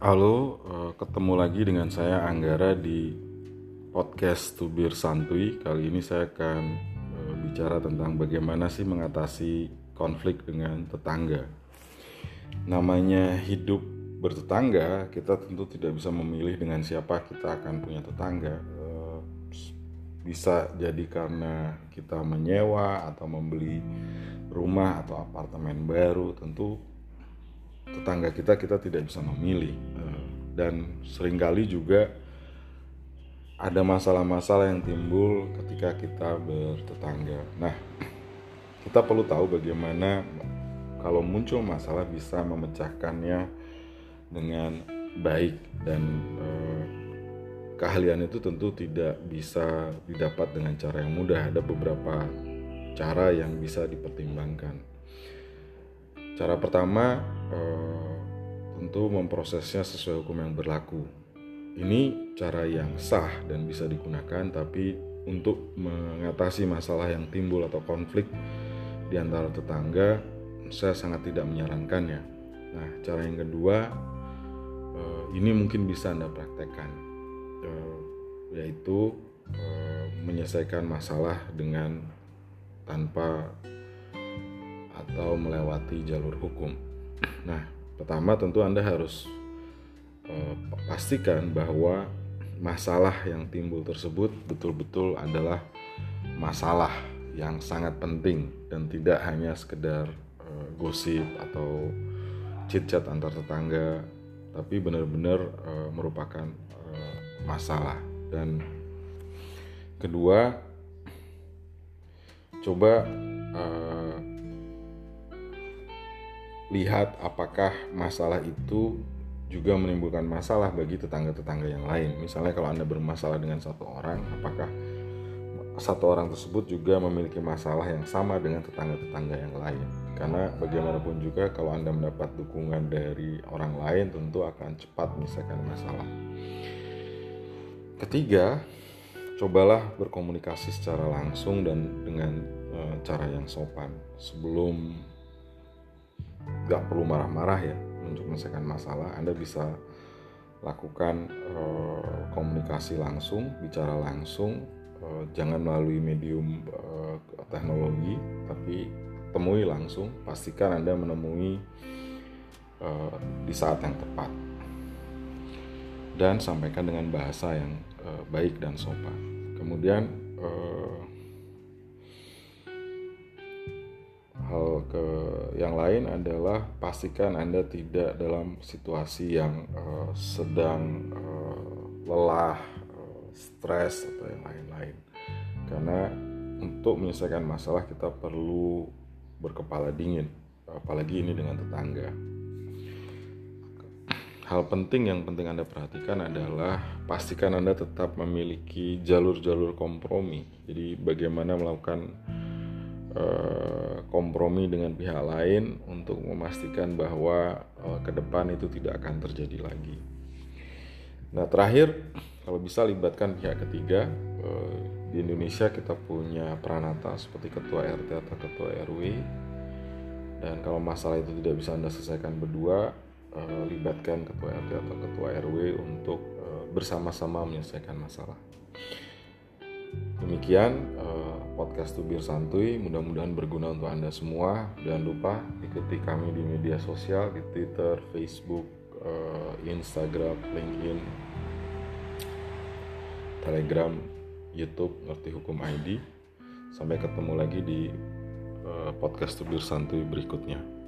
Halo, eh, ketemu lagi dengan saya Anggara di podcast Tubir Santuy. Kali ini saya akan eh, bicara tentang bagaimana sih mengatasi konflik dengan tetangga. Namanya hidup bertetangga, kita tentu tidak bisa memilih dengan siapa kita akan punya tetangga. Eh, bisa jadi karena kita menyewa atau membeli rumah atau apartemen baru, tentu tetangga kita kita tidak bisa memilih eh, dan sering kali juga ada masalah-masalah yang timbul ketika kita bertetangga. Nah, kita perlu tahu bagaimana kalau muncul masalah bisa memecahkannya dengan baik dan eh, keahlian itu tentu tidak bisa didapat dengan cara yang mudah. Ada beberapa cara yang bisa dipertimbangkan. Cara pertama eh, tentu memprosesnya sesuai hukum yang berlaku. Ini cara yang sah dan bisa digunakan, tapi untuk mengatasi masalah yang timbul atau konflik di antara tetangga, saya sangat tidak menyarankannya. Nah, cara yang kedua eh, ini mungkin bisa Anda praktekkan, eh, yaitu menyelesaikan masalah dengan tanpa atau melewati jalur hukum. Nah, pertama tentu Anda harus uh, pastikan bahwa masalah yang timbul tersebut betul-betul adalah masalah yang sangat penting dan tidak hanya sekedar uh, gosip atau chit-chat antar tetangga, tapi benar-benar uh, merupakan uh, masalah. Dan kedua, coba uh, lihat apakah masalah itu juga menimbulkan masalah bagi tetangga-tetangga yang lain. Misalnya kalau Anda bermasalah dengan satu orang, apakah satu orang tersebut juga memiliki masalah yang sama dengan tetangga-tetangga yang lain? Karena bagaimanapun juga kalau Anda mendapat dukungan dari orang lain tentu akan cepat menyelesaikan masalah. Ketiga, cobalah berkomunikasi secara langsung dan dengan e, cara yang sopan sebelum nggak perlu marah-marah ya untuk menyelesaikan masalah. Anda bisa lakukan uh, komunikasi langsung bicara langsung uh, jangan melalui medium uh, teknologi tapi temui langsung. Pastikan Anda menemui di saat yang tepat. Dan sampaikan dengan bahasa yang baik dan sopan. Kemudian ke yang lain adalah pastikan Anda tidak dalam situasi yang uh, sedang uh, lelah, uh, stres atau yang lain-lain. Karena untuk menyelesaikan masalah kita perlu berkepala dingin, apalagi ini dengan tetangga. Hal penting yang penting Anda perhatikan adalah pastikan Anda tetap memiliki jalur-jalur kompromi. Jadi bagaimana melakukan kompromi dengan pihak lain untuk memastikan bahwa uh, ke depan itu tidak akan terjadi lagi. Nah terakhir kalau bisa libatkan pihak ketiga uh, di Indonesia kita punya peranata seperti ketua RT atau ketua RW dan kalau masalah itu tidak bisa anda selesaikan berdua libatkan ketua RT atau ketua RW untuk bersama-sama menyelesaikan masalah. Demikian podcast Tubir Santuy, mudah-mudahan berguna untuk Anda semua. Jangan lupa ikuti kami di media sosial di Twitter, Facebook, uh, Instagram, LinkedIn, Telegram, YouTube, Ngerti Hukum ID. Sampai ketemu lagi di uh, podcast Tubir Santuy berikutnya.